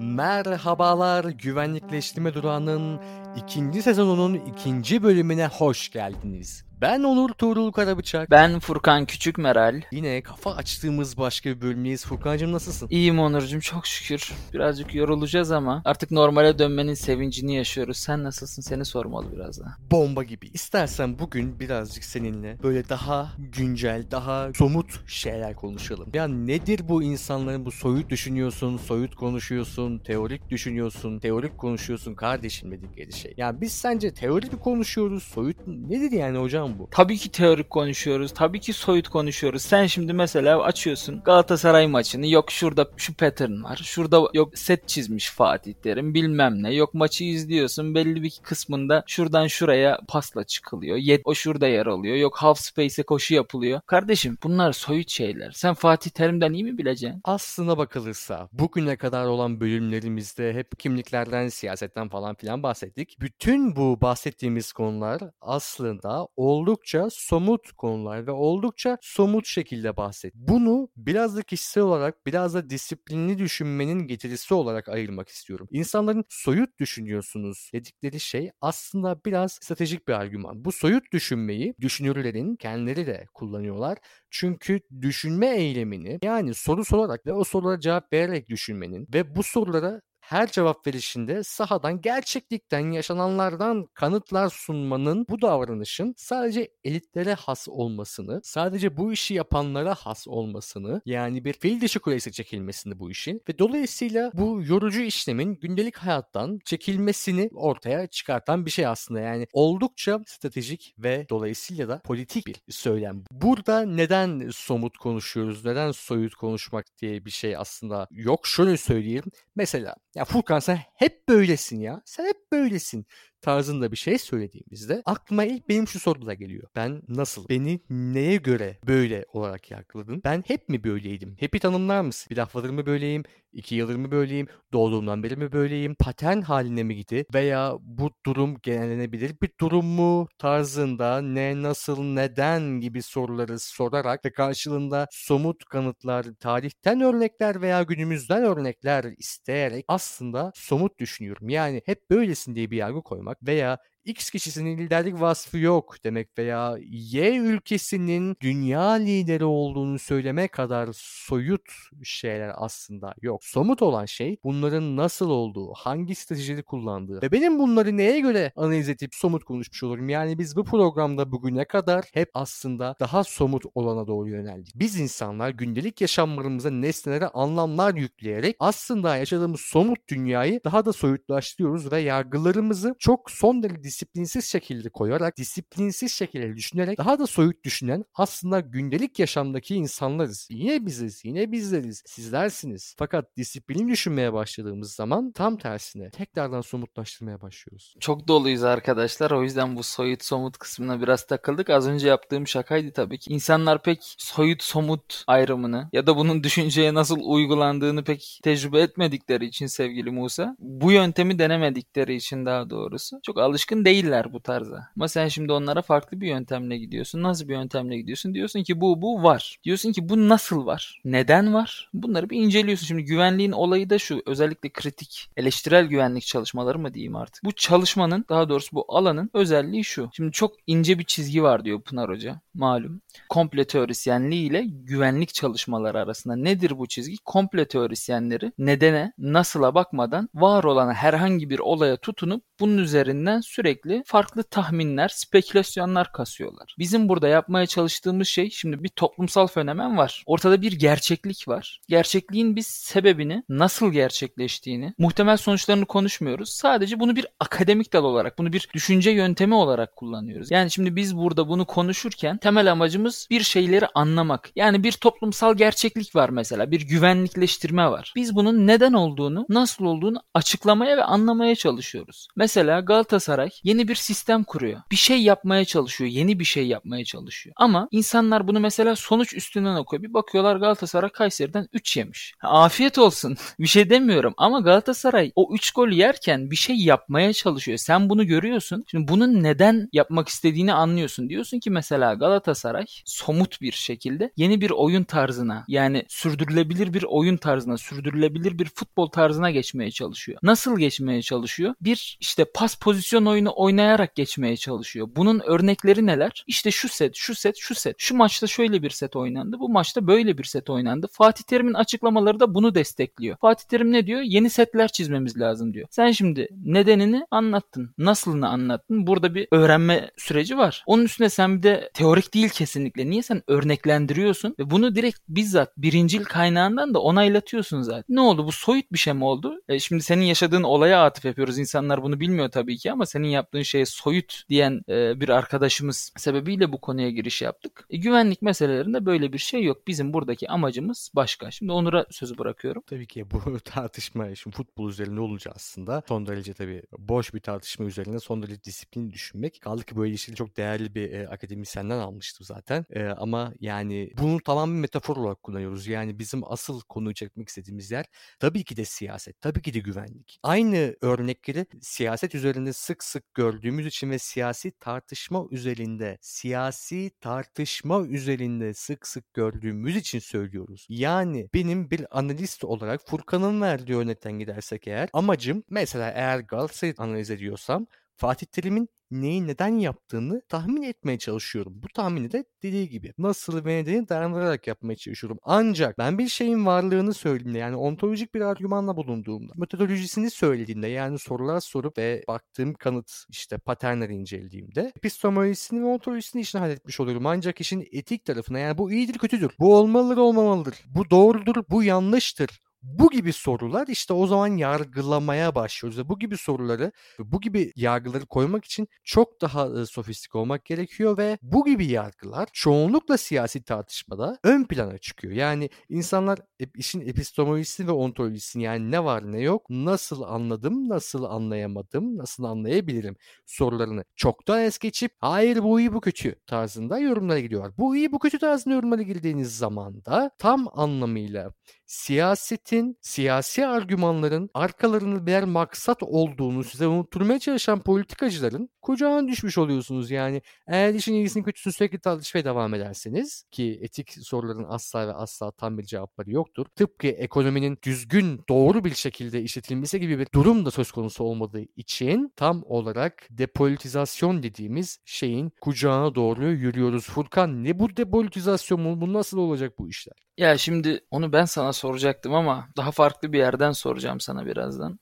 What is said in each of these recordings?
Merhabalar güvenlikleştirme durağının ikinci sezonunun ikinci bölümüne hoş geldiniz. Ben Onur Tuğrul Karabıçak. Ben Furkan Küçük Meral. Yine kafa açtığımız başka bir bölümdeyiz. Furkan'cığım nasılsın? İyiyim Onurcuğum çok şükür. Birazcık yorulacağız ama artık normale dönmenin sevincini yaşıyoruz. Sen nasılsın? Seni sormalı biraz daha. Bomba gibi. İstersen bugün birazcık seninle böyle daha güncel, daha somut şeyler konuşalım. Ya nedir bu insanların bu soyut düşünüyorsun, soyut konuşuyorsun, teorik düşünüyorsun, teorik konuşuyorsun kardeşim dedikleri şey. Yani biz sence teorik mi konuşuyoruz, soyut mu? Nedir yani hocam bu? Tabii ki teorik konuşuyoruz. Tabii ki soyut konuşuyoruz. Sen şimdi mesela açıyorsun Galatasaray maçını. Yok şurada şu pattern var. Şurada yok set çizmiş Fatih Terim bilmem ne. Yok maçı izliyorsun. Belli bir kısmında şuradan şuraya pasla çıkılıyor. Yet o şurada yer alıyor. Yok half space'e koşu yapılıyor. Kardeşim bunlar soyut şeyler. Sen Fatih Terim'den iyi mi bileceksin? Aslına bakılırsa bugüne kadar olan bölümlerimizde hep kimliklerden, siyasetten falan filan bahsettik. Bütün bu bahsettiğimiz konular aslında oldukça somut konular ve oldukça somut şekilde bahset. Bunu biraz da kişisel olarak biraz da disiplinli düşünmenin getirisi olarak ayırmak istiyorum. İnsanların soyut düşünüyorsunuz dedikleri şey aslında biraz stratejik bir argüman. Bu soyut düşünmeyi düşünürlerin kendileri de kullanıyorlar. Çünkü düşünme eylemini yani soru sorarak ve o sorulara cevap vererek düşünmenin ve bu sorulara her cevap verişinde sahadan gerçeklikten yaşananlardan kanıtlar sunmanın bu davranışın sadece elitlere has olmasını, sadece bu işi yapanlara has olmasını yani bir fil dişi kulesi çekilmesini bu işin ve dolayısıyla bu yorucu işlemin gündelik hayattan çekilmesini ortaya çıkartan bir şey aslında. Yani oldukça stratejik ve dolayısıyla da politik bir söylem. Burada neden somut konuşuyoruz, neden soyut konuşmak diye bir şey aslında yok. Şöyle söyleyeyim. Mesela ya Furkan sen hep böylesin ya. Sen hep böylesin tarzında bir şey söylediğimizde aklıma ilk benim şu sorular geliyor. Ben nasıl? Beni neye göre böyle olarak yargıladın? Ben hep mi böyleydim? Hep'i tanımlar mısın? Bir haftadır mı böyleyim? İki yıldır mı böyleyim? Doğduğumdan beri mi böyleyim? Patern haline mi gitti? Veya bu durum genellenebilir bir durum mu? Tarzında ne, nasıl, neden gibi soruları sorarak ve karşılığında somut kanıtlar, tarihten örnekler veya günümüzden örnekler isteyerek aslında somut düşünüyorum. Yani hep böylesin diye bir yargı koymak veya X kişisinin liderlik vasfı yok demek veya Y ülkesinin dünya lideri olduğunu söyleme kadar soyut şeyler aslında yok. Somut olan şey bunların nasıl olduğu, hangi stratejileri kullandığı ve benim bunları neye göre analiz edip somut konuşmuş olurum. Yani biz bu programda bugüne kadar hep aslında daha somut olana doğru yöneldik. Biz insanlar gündelik yaşamlarımıza nesnelere anlamlar yükleyerek aslında yaşadığımız somut dünyayı daha da soyutlaştırıyoruz ve yargılarımızı çok son derece disiplinsiz şekilde koyarak, disiplinsiz şekilde düşünerek daha da soyut düşünen aslında gündelik yaşamdaki insanlarız. Yine biziz, yine bizleriz, sizlersiniz. Fakat disiplin düşünmeye başladığımız zaman tam tersine tekrardan somutlaştırmaya başlıyoruz. Çok doluyuz arkadaşlar. O yüzden bu soyut somut kısmına biraz takıldık. Az önce yaptığım şakaydı tabii ki. İnsanlar pek soyut somut ayrımını ya da bunun düşünceye nasıl uygulandığını pek tecrübe etmedikleri için sevgili Musa, bu yöntemi denemedikleri için daha doğrusu çok alışkın değiller bu tarza. Ama sen şimdi onlara farklı bir yöntemle gidiyorsun. Nasıl bir yöntemle gidiyorsun? Diyorsun ki bu bu var. Diyorsun ki bu nasıl var? Neden var? Bunları bir inceliyorsun. Şimdi güvenliğin olayı da şu. Özellikle kritik eleştirel güvenlik çalışmaları mı diyeyim artık. Bu çalışmanın daha doğrusu bu alanın özelliği şu. Şimdi çok ince bir çizgi var diyor Pınar Hoca. Malum. Komple teorisyenliği ile güvenlik çalışmaları arasında nedir bu çizgi? Komple teorisyenleri nedene, nasıla bakmadan var olan herhangi bir olaya tutunup bunun üzerinden sürekli farklı tahminler, spekülasyonlar kasıyorlar. Bizim burada yapmaya çalıştığımız şey şimdi bir toplumsal fenomen var. Ortada bir gerçeklik var. Gerçekliğin biz sebebini, nasıl gerçekleştiğini, muhtemel sonuçlarını konuşmuyoruz. Sadece bunu bir akademik dal olarak, bunu bir düşünce yöntemi olarak kullanıyoruz. Yani şimdi biz burada bunu konuşurken temel amacımız bir şeyleri anlamak. Yani bir toplumsal gerçeklik var mesela, bir güvenlikleştirme var. Biz bunun neden olduğunu, nasıl olduğunu açıklamaya ve anlamaya çalışıyoruz. Mesela Galatasaray yeni bir sistem kuruyor. Bir şey yapmaya çalışıyor. Yeni bir şey yapmaya çalışıyor. Ama insanlar bunu mesela sonuç üstünden okuyor. Bir bakıyorlar Galatasaray Kayseri'den 3 yemiş. Afiyet olsun. bir şey demiyorum ama Galatasaray o 3 gol yerken bir şey yapmaya çalışıyor. Sen bunu görüyorsun. Şimdi bunun neden yapmak istediğini anlıyorsun. Diyorsun ki mesela Galatasaray somut bir şekilde yeni bir oyun tarzına yani sürdürülebilir bir oyun tarzına, sürdürülebilir bir futbol tarzına geçmeye çalışıyor. Nasıl geçmeye çalışıyor? Bir işte pas pozisyon oyunu oynayarak geçmeye çalışıyor. Bunun örnekleri neler? İşte şu set, şu set, şu set. Şu maçta şöyle bir set oynandı. Bu maçta böyle bir set oynandı. Fatih Terim'in açıklamaları da bunu destekliyor. Fatih Terim ne diyor? Yeni setler çizmemiz lazım diyor. Sen şimdi nedenini anlattın. Nasılını anlattın. Burada bir öğrenme süreci var. Onun üstüne sen bir de teorik değil kesinlikle. Niye sen örneklendiriyorsun ve bunu direkt bizzat birincil kaynağından da onaylatıyorsun zaten. Ne oldu? Bu soyut bir şey mi oldu? E şimdi senin yaşadığın olaya atıf yapıyoruz. İnsanlar bunu bilmiyor tabii ki ama senin yaptığın şeye soyut diyen e, bir arkadaşımız sebebiyle bu konuya giriş yaptık. E, güvenlik meselelerinde böyle bir şey yok. Bizim buradaki amacımız başka. Şimdi Onur'a sözü bırakıyorum. Tabii ki bu tartışma şimdi futbol üzerinde olunca aslında son derece tabii boş bir tartışma üzerine son derece disiplin düşünmek. Kaldı ki böyle işleri çok değerli bir e, akademisyenden almıştım zaten. E, ama yani bunu tamamen metafor olarak kullanıyoruz. Yani bizim asıl konuyu çekmek istediğimiz yer tabii ki de siyaset, tabii ki de güvenlik. Aynı örnekleri siyaset üzerinde sık sık gördüğümüz için ve siyasi tartışma üzerinde, siyasi tartışma üzerinde sık sık gördüğümüz için söylüyoruz. Yani benim bir analist olarak Furkan'ın verdiği örnekten gidersek eğer amacım mesela eğer Galatasaray'ı analiz ediyorsam Fatih Terim'in neyi neden yaptığını tahmin etmeye çalışıyorum. Bu tahmini de dediği gibi nasıl ve nedeni dayandırarak yapmaya çalışıyorum. Ancak ben bir şeyin varlığını söylediğimde yani ontolojik bir argümanla bulunduğumda, metodolojisini söylediğimde yani sorular sorup ve baktığım kanıt işte paternleri incelediğimde epistemolojisini ve ontolojisini işine halletmiş oluyorum. Ancak işin etik tarafına yani bu iyidir kötüdür, bu olmalıdır olmamalıdır, bu doğrudur, bu yanlıştır bu gibi sorular işte o zaman yargılamaya başlıyoruz. Ve bu gibi soruları, bu gibi yargıları koymak için çok daha sofistik olmak gerekiyor ve bu gibi yargılar çoğunlukla siyasi tartışmada ön plana çıkıyor. Yani insanlar işin epistemolojisini ve ontolojisini yani ne var ne yok, nasıl anladım, nasıl anlayamadım, nasıl anlayabilirim sorularını çoktan es geçip hayır bu iyi bu kötü tarzında yorumlara gidiyorlar. Bu iyi bu kötü tarzında yorumlara girdiğiniz zaman da tam anlamıyla siyasetin, siyasi argümanların arkalarında birer maksat olduğunu size unutturmaya çalışan politikacıların kucağına düşmüş oluyorsunuz. Yani eğer işin iyisini kötüsünü sürekli tartışmaya devam ederseniz ki etik soruların asla ve asla tam bir cevapları yoktur. Tıpkı ekonominin düzgün, doğru bir şekilde işletilmesi gibi bir durum da söz konusu olmadığı için tam olarak depolitizasyon dediğimiz şeyin kucağına doğru yürüyoruz. Furkan ne bu depolitizasyon mu? Bu nasıl olacak bu işler? Ya şimdi onu ben sana soracaktım ama daha farklı bir yerden soracağım sana birazdan.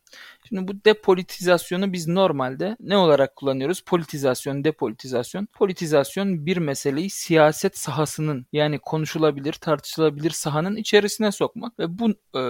Şimdi bu depolitizasyonu biz normalde ne olarak kullanıyoruz? Politizasyon, depolitizasyon. Politizasyon bir meseleyi siyaset sahasının yani konuşulabilir, tartışılabilir sahanın içerisine sokmak ve bu e,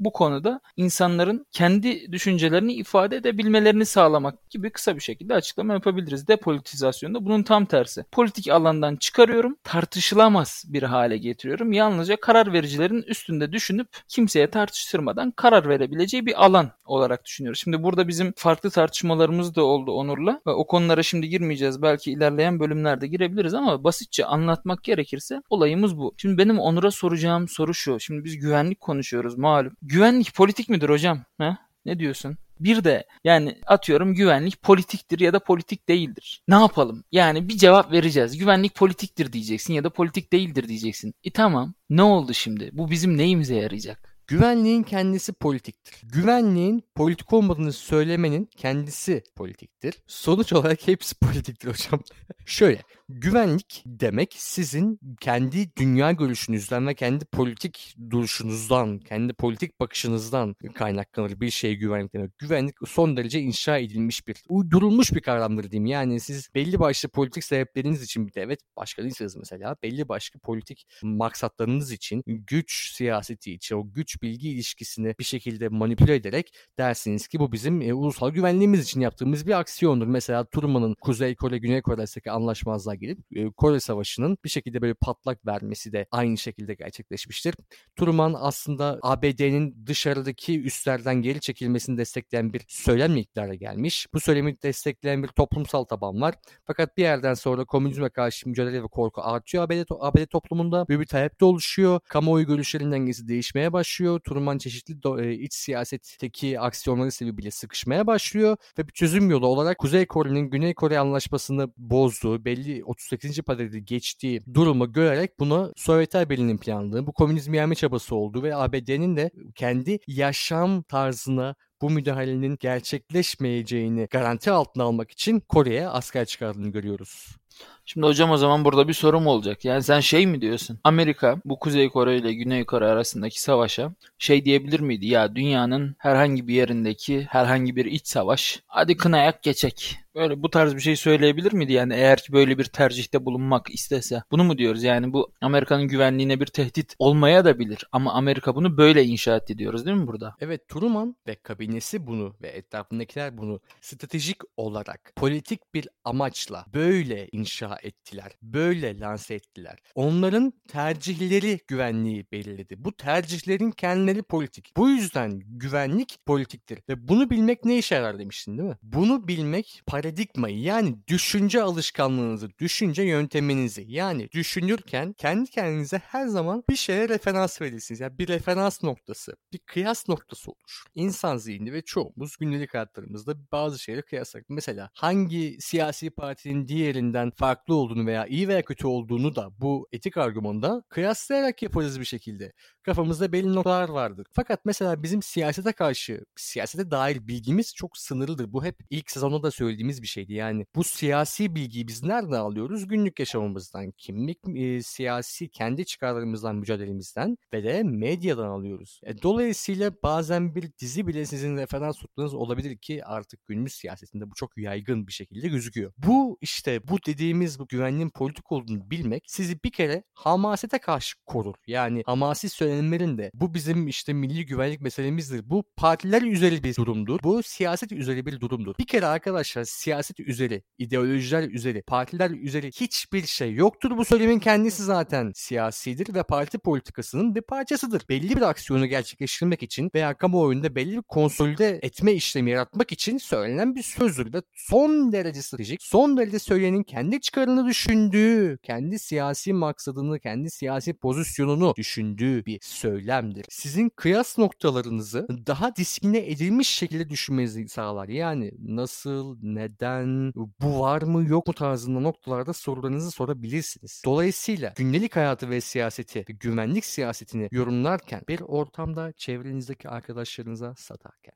bu konuda insanların kendi düşüncelerini ifade edebilmelerini sağlamak gibi kısa bir şekilde açıklama yapabiliriz. Depolitizasyon da bunun tam tersi. Politik alandan çıkarıyorum, tartışılamaz bir hale getiriyorum. Yalnızca karar vericilerin üstünde düşünüp kimseye tartıştırmadan karar verebileceği bir alan olarak düşünüyoruz. Şimdi burada bizim farklı tartışmalarımız da oldu Onur'la. O konulara şimdi girmeyeceğiz. Belki ilerleyen bölümlerde girebiliriz ama basitçe anlatmak gerekirse olayımız bu. Şimdi benim Onur'a soracağım soru şu. Şimdi biz güvenlik konuşuyoruz malum. Güvenlik politik midir hocam? He? Ne diyorsun? Bir de yani atıyorum güvenlik politiktir ya da politik değildir. Ne yapalım? Yani bir cevap vereceğiz. Güvenlik politiktir diyeceksin ya da politik değildir diyeceksin. E tamam. Ne oldu şimdi? Bu bizim neyimize yarayacak? Güvenliğin kendisi politiktir. Güvenliğin politik olmadığını söylemenin kendisi politiktir. Sonuç olarak hepsi politiktir hocam. Şöyle, güvenlik demek sizin kendi dünya görüşünüzden ve kendi politik duruşunuzdan, kendi politik bakışınızdan kaynaklanır bir şeye güvenlik demek. Güvenlik son derece inşa edilmiş bir, uydurulmuş bir kavramdır diyeyim. Yani siz belli başlı politik sebepleriniz için bir devlet başkanıysanız mesela belli başka politik maksatlarınız için güç siyaseti için o güç bilgi ilişkisini bir şekilde manipüle ederek dersiniz ki bu bizim e, ulusal güvenliğimiz için yaptığımız bir aksiyondur. Mesela Truman'ın Kuzey Kore Güney Kore arasındaki anlaşmazlığa gelip e, Kore Savaşı'nın bir şekilde böyle patlak vermesi de aynı şekilde gerçekleşmiştir. Truman aslında ABD'nin dışarıdaki üslerden geri çekilmesini destekleyen bir söylemle iktidara gelmiş. Bu söylemi destekleyen bir toplumsal taban var. Fakat bir yerden sonra komünizme karşı mücadele ve korku artıyor ABD, ABD toplumunda. Böyle bir talep de oluşuyor. Kamuoyu görüşlerinin dengesi değişmeye başlıyor. Truman çeşitli do, e, iç siyasetteki aksiyonları sebebiyle sıkışmaya başlıyor ve bir çözüm yolu olarak Kuzey Kore'nin Güney Kore anlaşmasını bozduğu, belli 38. maddede geçtiği durumu görerek bunu Sovyetler Birliği'nin planladığı, bu komünizmi yenme çabası olduğu ve ABD'nin de kendi yaşam tarzına bu müdahalenin gerçekleşmeyeceğini garanti altına almak için Kore'ye asker çıkardığını görüyoruz. Şimdi hocam o zaman burada bir sorum olacak. Yani sen şey mi diyorsun? Amerika bu Kuzey Kore ile Güney Kore arasındaki savaşa şey diyebilir miydi? Ya dünyanın herhangi bir yerindeki herhangi bir iç savaş hadi kınayak geçek. Böyle bu tarz bir şey söyleyebilir miydi yani eğer ki böyle bir tercihte bulunmak istese? Bunu mu diyoruz yani bu Amerika'nın güvenliğine bir tehdit olmaya da bilir ama Amerika bunu böyle inşa etti diyoruz değil mi burada? Evet Truman ve kabinesi bunu ve etrafındakiler bunu stratejik olarak politik bir amaçla böyle inşa ettiler. Böyle lanse ettiler. Onların tercihleri güvenliği belirledi. Bu tercihlerin kendileri politik. Bu yüzden güvenlik politiktir. Ve bunu bilmek ne işe yarar demiştin değil mi? Bunu bilmek paradigmayı yani düşünce alışkanlığınızı, düşünce yönteminizi yani düşünürken kendi kendinize her zaman bir şeye referans verirsiniz. Yani bir referans noktası, bir kıyas noktası olur. İnsan zihni ve çoğumuz günlük hayatlarımızda bazı şeyleri kıyaslar. Mesela hangi siyasi partinin diğerinden farklı olduğunu veya iyi veya kötü olduğunu da bu etik argümanda kıyaslayarak yaparız bir şekilde. Kafamızda belli noktalar vardır. Fakat mesela bizim siyasete karşı, siyasete dair bilgimiz çok sınırlıdır. Bu hep ilk sezonda da söylediğimiz bir şeydi. Yani bu siyasi bilgiyi biz nereden alıyoruz? Günlük yaşamımızdan, kimlik, e, siyasi kendi çıkarlarımızdan, mücadelemizden ve de medyadan alıyoruz. E, dolayısıyla bazen bir dizi bile sizin referans tuttuğunuz olabilir ki artık günümüz siyasetinde bu çok yaygın bir şekilde gözüküyor. Bu işte bu dediğimiz bu güvenliğin politik olduğunu bilmek sizi bir kere hamasete karşı korur. Yani hamasi söylenenlerin de bu bizim işte milli güvenlik meselemizdir. Bu partiler üzeri bir durumdur. Bu siyaset üzeri bir durumdur. Bir kere arkadaşlar siyaset üzeri, ideolojiler üzeri, partiler üzeri hiçbir şey yoktur. Bu söylemin kendisi zaten siyasidir ve parti politikasının bir parçasıdır. Belli bir aksiyonu gerçekleştirmek için veya kamuoyunda belli bir konsolide etme işlemi yaratmak için söylenen bir sözdür ve son derece stratejik, son derece söyleyenin kendi çıkarını düşündüğü, kendi siyasi maksadını, kendi siyasi pozisyonunu düşündüğü bir söylemdir. Sizin kıyas noktalarınızı daha disipline edilmiş şekilde düşünmenizi sağlar. Yani nasıl, neden, bu var mı yok mu tarzında noktalarda sorularınızı sorabilirsiniz. Dolayısıyla gündelik hayatı ve siyaseti, güvenlik siyasetini yorumlarken bir ortamda çevrenizdeki arkadaşlarınıza satarken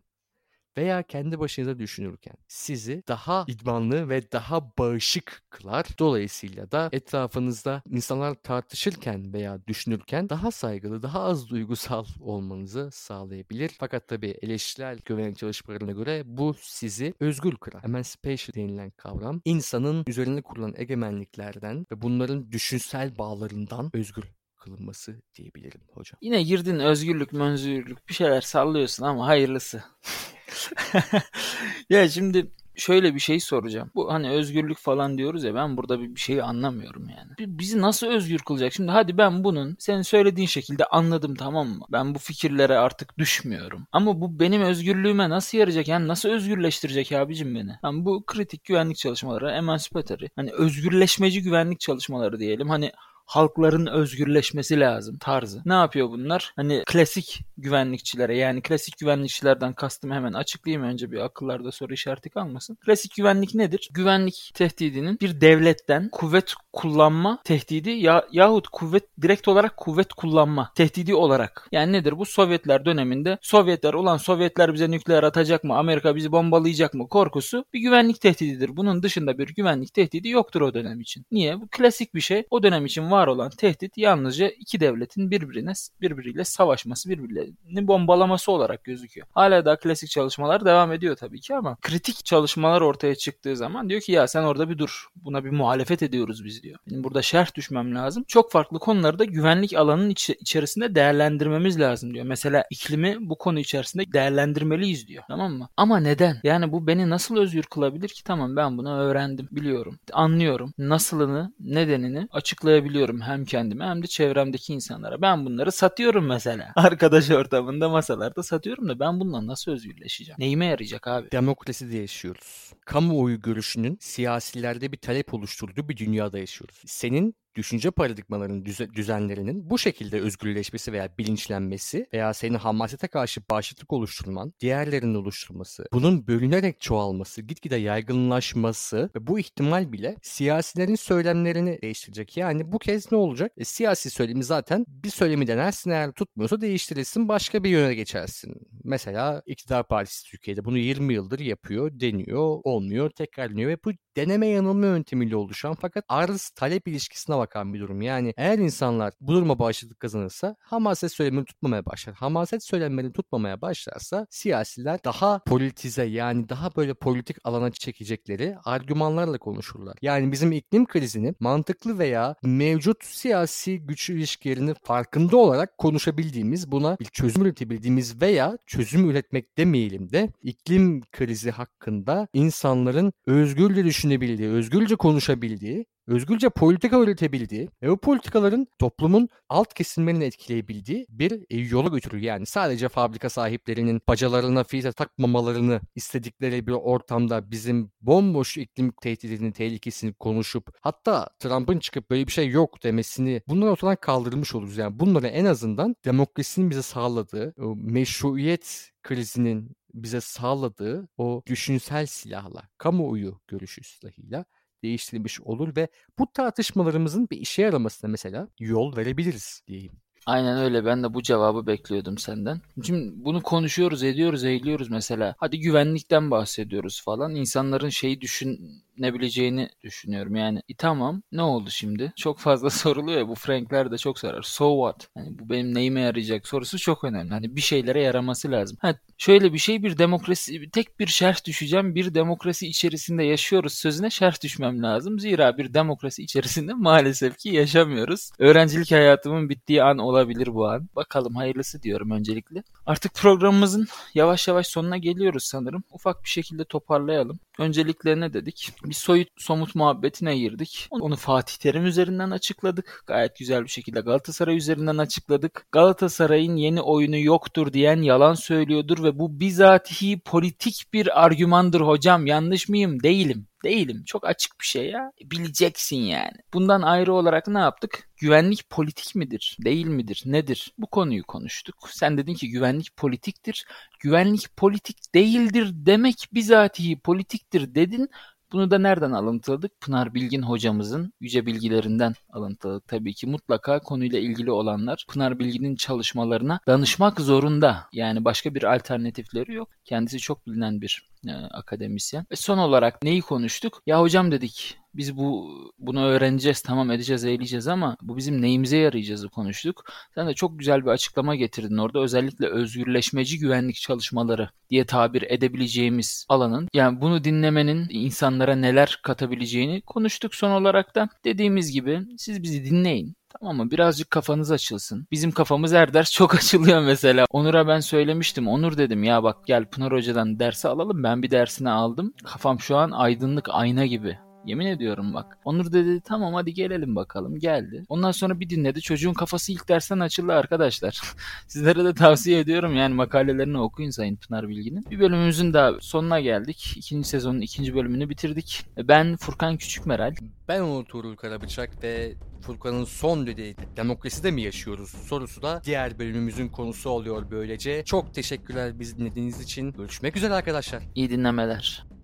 veya kendi başınıza düşünürken sizi daha idmanlı ve daha bağışık kılar. Dolayısıyla da etrafınızda insanlar tartışırken veya düşünürken daha saygılı, daha az duygusal olmanızı sağlayabilir. Fakat tabii eleştirel güvenlik çalışmalarına göre bu sizi özgür kırar. Emancipation denilen kavram insanın üzerine kurulan egemenliklerden ve bunların düşünsel bağlarından özgür kılınması diyebilirim hocam. Yine girdin özgürlük, mönzürlük bir şeyler sallıyorsun ama hayırlısı. ya şimdi şöyle bir şey soracağım. Bu hani özgürlük falan diyoruz ya ben burada bir, bir şeyi anlamıyorum yani. Bizi nasıl özgür kılacak? Şimdi hadi ben bunun senin söylediğin şekilde anladım tamam mı? Ben bu fikirlere artık düşmüyorum. Ama bu benim özgürlüğüme nasıl yarayacak? Yani nasıl özgürleştirecek abicim beni? Yani bu kritik güvenlik çalışmaları, emancipatory, hani özgürleşmeci güvenlik çalışmaları diyelim. Hani halkların özgürleşmesi lazım tarzı. Ne yapıyor bunlar? Hani klasik güvenlikçilere yani klasik güvenlikçilerden kastım hemen açıklayayım önce bir akıllarda soru işareti kalmasın. Klasik güvenlik nedir? Güvenlik tehdidinin bir devletten kuvvet kullanma tehdidi ya yahut kuvvet direkt olarak kuvvet kullanma tehdidi olarak. Yani nedir bu? Sovyetler döneminde Sovyetler ulan Sovyetler bize nükleer atacak mı? Amerika bizi bombalayacak mı? Korkusu bir güvenlik tehdididir. Bunun dışında bir güvenlik tehdidi yoktur o dönem için. Niye? Bu klasik bir şey. O dönem için var olan tehdit yalnızca iki devletin birbirine birbiriyle savaşması, birbirlerini bombalaması olarak gözüküyor. Hala daha klasik çalışmalar devam ediyor tabii ki ama kritik çalışmalar ortaya çıktığı zaman diyor ki ya sen orada bir dur. Buna bir muhalefet ediyoruz biz diyor. Benim burada şerh düşmem lazım. Çok farklı konuları da güvenlik alanının iç- içerisinde değerlendirmemiz lazım diyor. Mesela iklimi bu konu içerisinde değerlendirmeliyiz diyor. Tamam mı? Ama neden? Yani bu beni nasıl özgür kılabilir ki? Tamam ben bunu öğrendim, biliyorum, anlıyorum. Nasılını, nedenini açıklayabiliyorum hem kendime hem de çevremdeki insanlara. Ben bunları satıyorum mesela. Arkadaş ortamında masalarda satıyorum da ben bundan nasıl özgürleşeceğim? Neyime yarayacak abi? Demokraside yaşıyoruz. Kamuoyu görüşünün siyasilerde bir talep oluşturduğu bir dünyada yaşıyoruz. Senin düşünce paradigmalarının düze- düzenlerinin bu şekilde özgürleşmesi veya bilinçlenmesi veya senin hamasete karşı bağışıklık oluşturman, diğerlerinin oluşturması, bunun bölünerek çoğalması, gitgide yaygınlaşması ve bu ihtimal bile siyasilerin söylemlerini değiştirecek. Yani bu kez ne olacak? E, siyasi söylemi zaten bir söylemi denersin eğer tutmuyorsa değiştirirsin başka bir yöne geçersin. Mesela iktidar partisi Türkiye'de bunu 20 yıldır yapıyor, deniyor, olmuyor, tekrarlanıyor ve bu deneme yanılma yöntemiyle oluşan fakat arz talep ilişkisine bakan bir durum. Yani eğer insanlar bu duruma bağışıklık kazanırsa hamaset söylemini tutmamaya başlar. Hamaset söylemlerini tutmamaya başlarsa siyasiler daha politize yani daha böyle politik alana çekecekleri argümanlarla konuşurlar. Yani bizim iklim krizini mantıklı veya mevcut siyasi güç ilişkilerini farkında olarak konuşabildiğimiz, buna bir çözüm üretebildiğimiz veya çözüm üretmek demeyelim de iklim krizi hakkında insanların özgürce düşünebildiği, özgürce konuşabildiği özgürce politika üretebildiği ve bu politikaların toplumun alt kesimlerini etkileyebildiği bir e, yola götürür. Yani sadece fabrika sahiplerinin bacalarına filtre takmamalarını istedikleri bir ortamda bizim bomboş iklim tehdidinin tehlikesini konuşup hatta Trump'ın çıkıp böyle bir şey yok demesini bunları ortadan kaldırmış oluruz. Yani bunları en azından demokrasinin bize sağladığı meşruiyet krizinin bize sağladığı o düşünsel silahla, kamuoyu görüşü silahıyla değiştirilmiş olur ve bu tartışmalarımızın bir işe yaramasına mesela yol verebiliriz diyeyim. Aynen öyle. Ben de bu cevabı bekliyordum senden. Şimdi bunu konuşuyoruz, ediyoruz, eğiliyoruz mesela. Hadi güvenlikten bahsediyoruz falan. İnsanların şeyi düşünebileceğini düşünüyorum. Yani e, tamam ne oldu şimdi? Çok fazla soruluyor ya bu Frankler de çok sorar. So what? Hani bu benim neyime yarayacak sorusu çok önemli. Hani bir şeylere yaraması lazım. Ha, şöyle bir şey bir demokrasi tek bir şerh düşeceğim. Bir demokrasi içerisinde yaşıyoruz sözüne şerh düşmem lazım. Zira bir demokrasi içerisinde maalesef ki yaşamıyoruz. Öğrencilik hayatımın bittiği an olabilir bu an. Bakalım hayırlısı diyorum öncelikle. Artık programımızın yavaş yavaş sonuna geliyoruz sanırım. Ufak bir şekilde toparlayalım. Öncelikle ne dedik? Bir soyut somut muhabbetine girdik. Onu Fatih Terim üzerinden açıkladık. Gayet güzel bir şekilde Galatasaray üzerinden açıkladık. Galatasaray'ın yeni oyunu yoktur diyen yalan söylüyordur ve bu bizatihi politik bir argümandır hocam. Yanlış mıyım? Değilim. Değilim. Çok açık bir şey ya. Bileceksin yani. Bundan ayrı olarak ne yaptık? Güvenlik politik midir? Değil midir? Nedir? Bu konuyu konuştuk. Sen dedin ki güvenlik politiktir. Güvenlik politik değildir demek bizatihi politiktir dedin. Bunu da nereden alıntıladık? Pınar Bilgin hocamızın yüce bilgilerinden alıntıladık. Tabii ki mutlaka konuyla ilgili olanlar Pınar Bilgin'in çalışmalarına danışmak zorunda. Yani başka bir alternatifleri yok. Kendisi çok bilinen bir e, akademisyen. Ve son olarak neyi konuştuk? Ya hocam dedik biz bu bunu öğreneceğiz, tamam edeceğiz, eğileceğiz ama bu bizim neyimize yarayacağızı konuştuk. Sen de çok güzel bir açıklama getirdin orada. Özellikle özgürleşmeci güvenlik çalışmaları diye tabir edebileceğimiz alanın yani bunu dinlemenin insanlara neler katabileceğini konuştuk son olarak da. Dediğimiz gibi siz bizi dinleyin. Tamam mı? Birazcık kafanız açılsın. Bizim kafamız her ders çok açılıyor mesela. Onur'a ben söylemiştim. Onur dedim ya bak gel Pınar Hoca'dan dersi alalım. Ben bir dersini aldım. Kafam şu an aydınlık ayna gibi. Yemin ediyorum bak. Onur dedi tamam hadi gelelim bakalım. Geldi. Ondan sonra bir dinledi. Çocuğun kafası ilk dersten açıldı arkadaşlar. Sizlere de tavsiye ediyorum yani makalelerini okuyun Sayın Pınar Bilgin'in. Bir bölümümüzün daha sonuna geldik. İkinci sezonun ikinci bölümünü bitirdik. Ben Furkan Küçükmeral. Ben Onur Tuğrul Karabıçak ve Furkan'ın son dediği demokraside mi yaşıyoruz sorusu da diğer bölümümüzün konusu oluyor böylece. Çok teşekkürler bizi dinlediğiniz için. Görüşmek üzere arkadaşlar. İyi dinlemeler.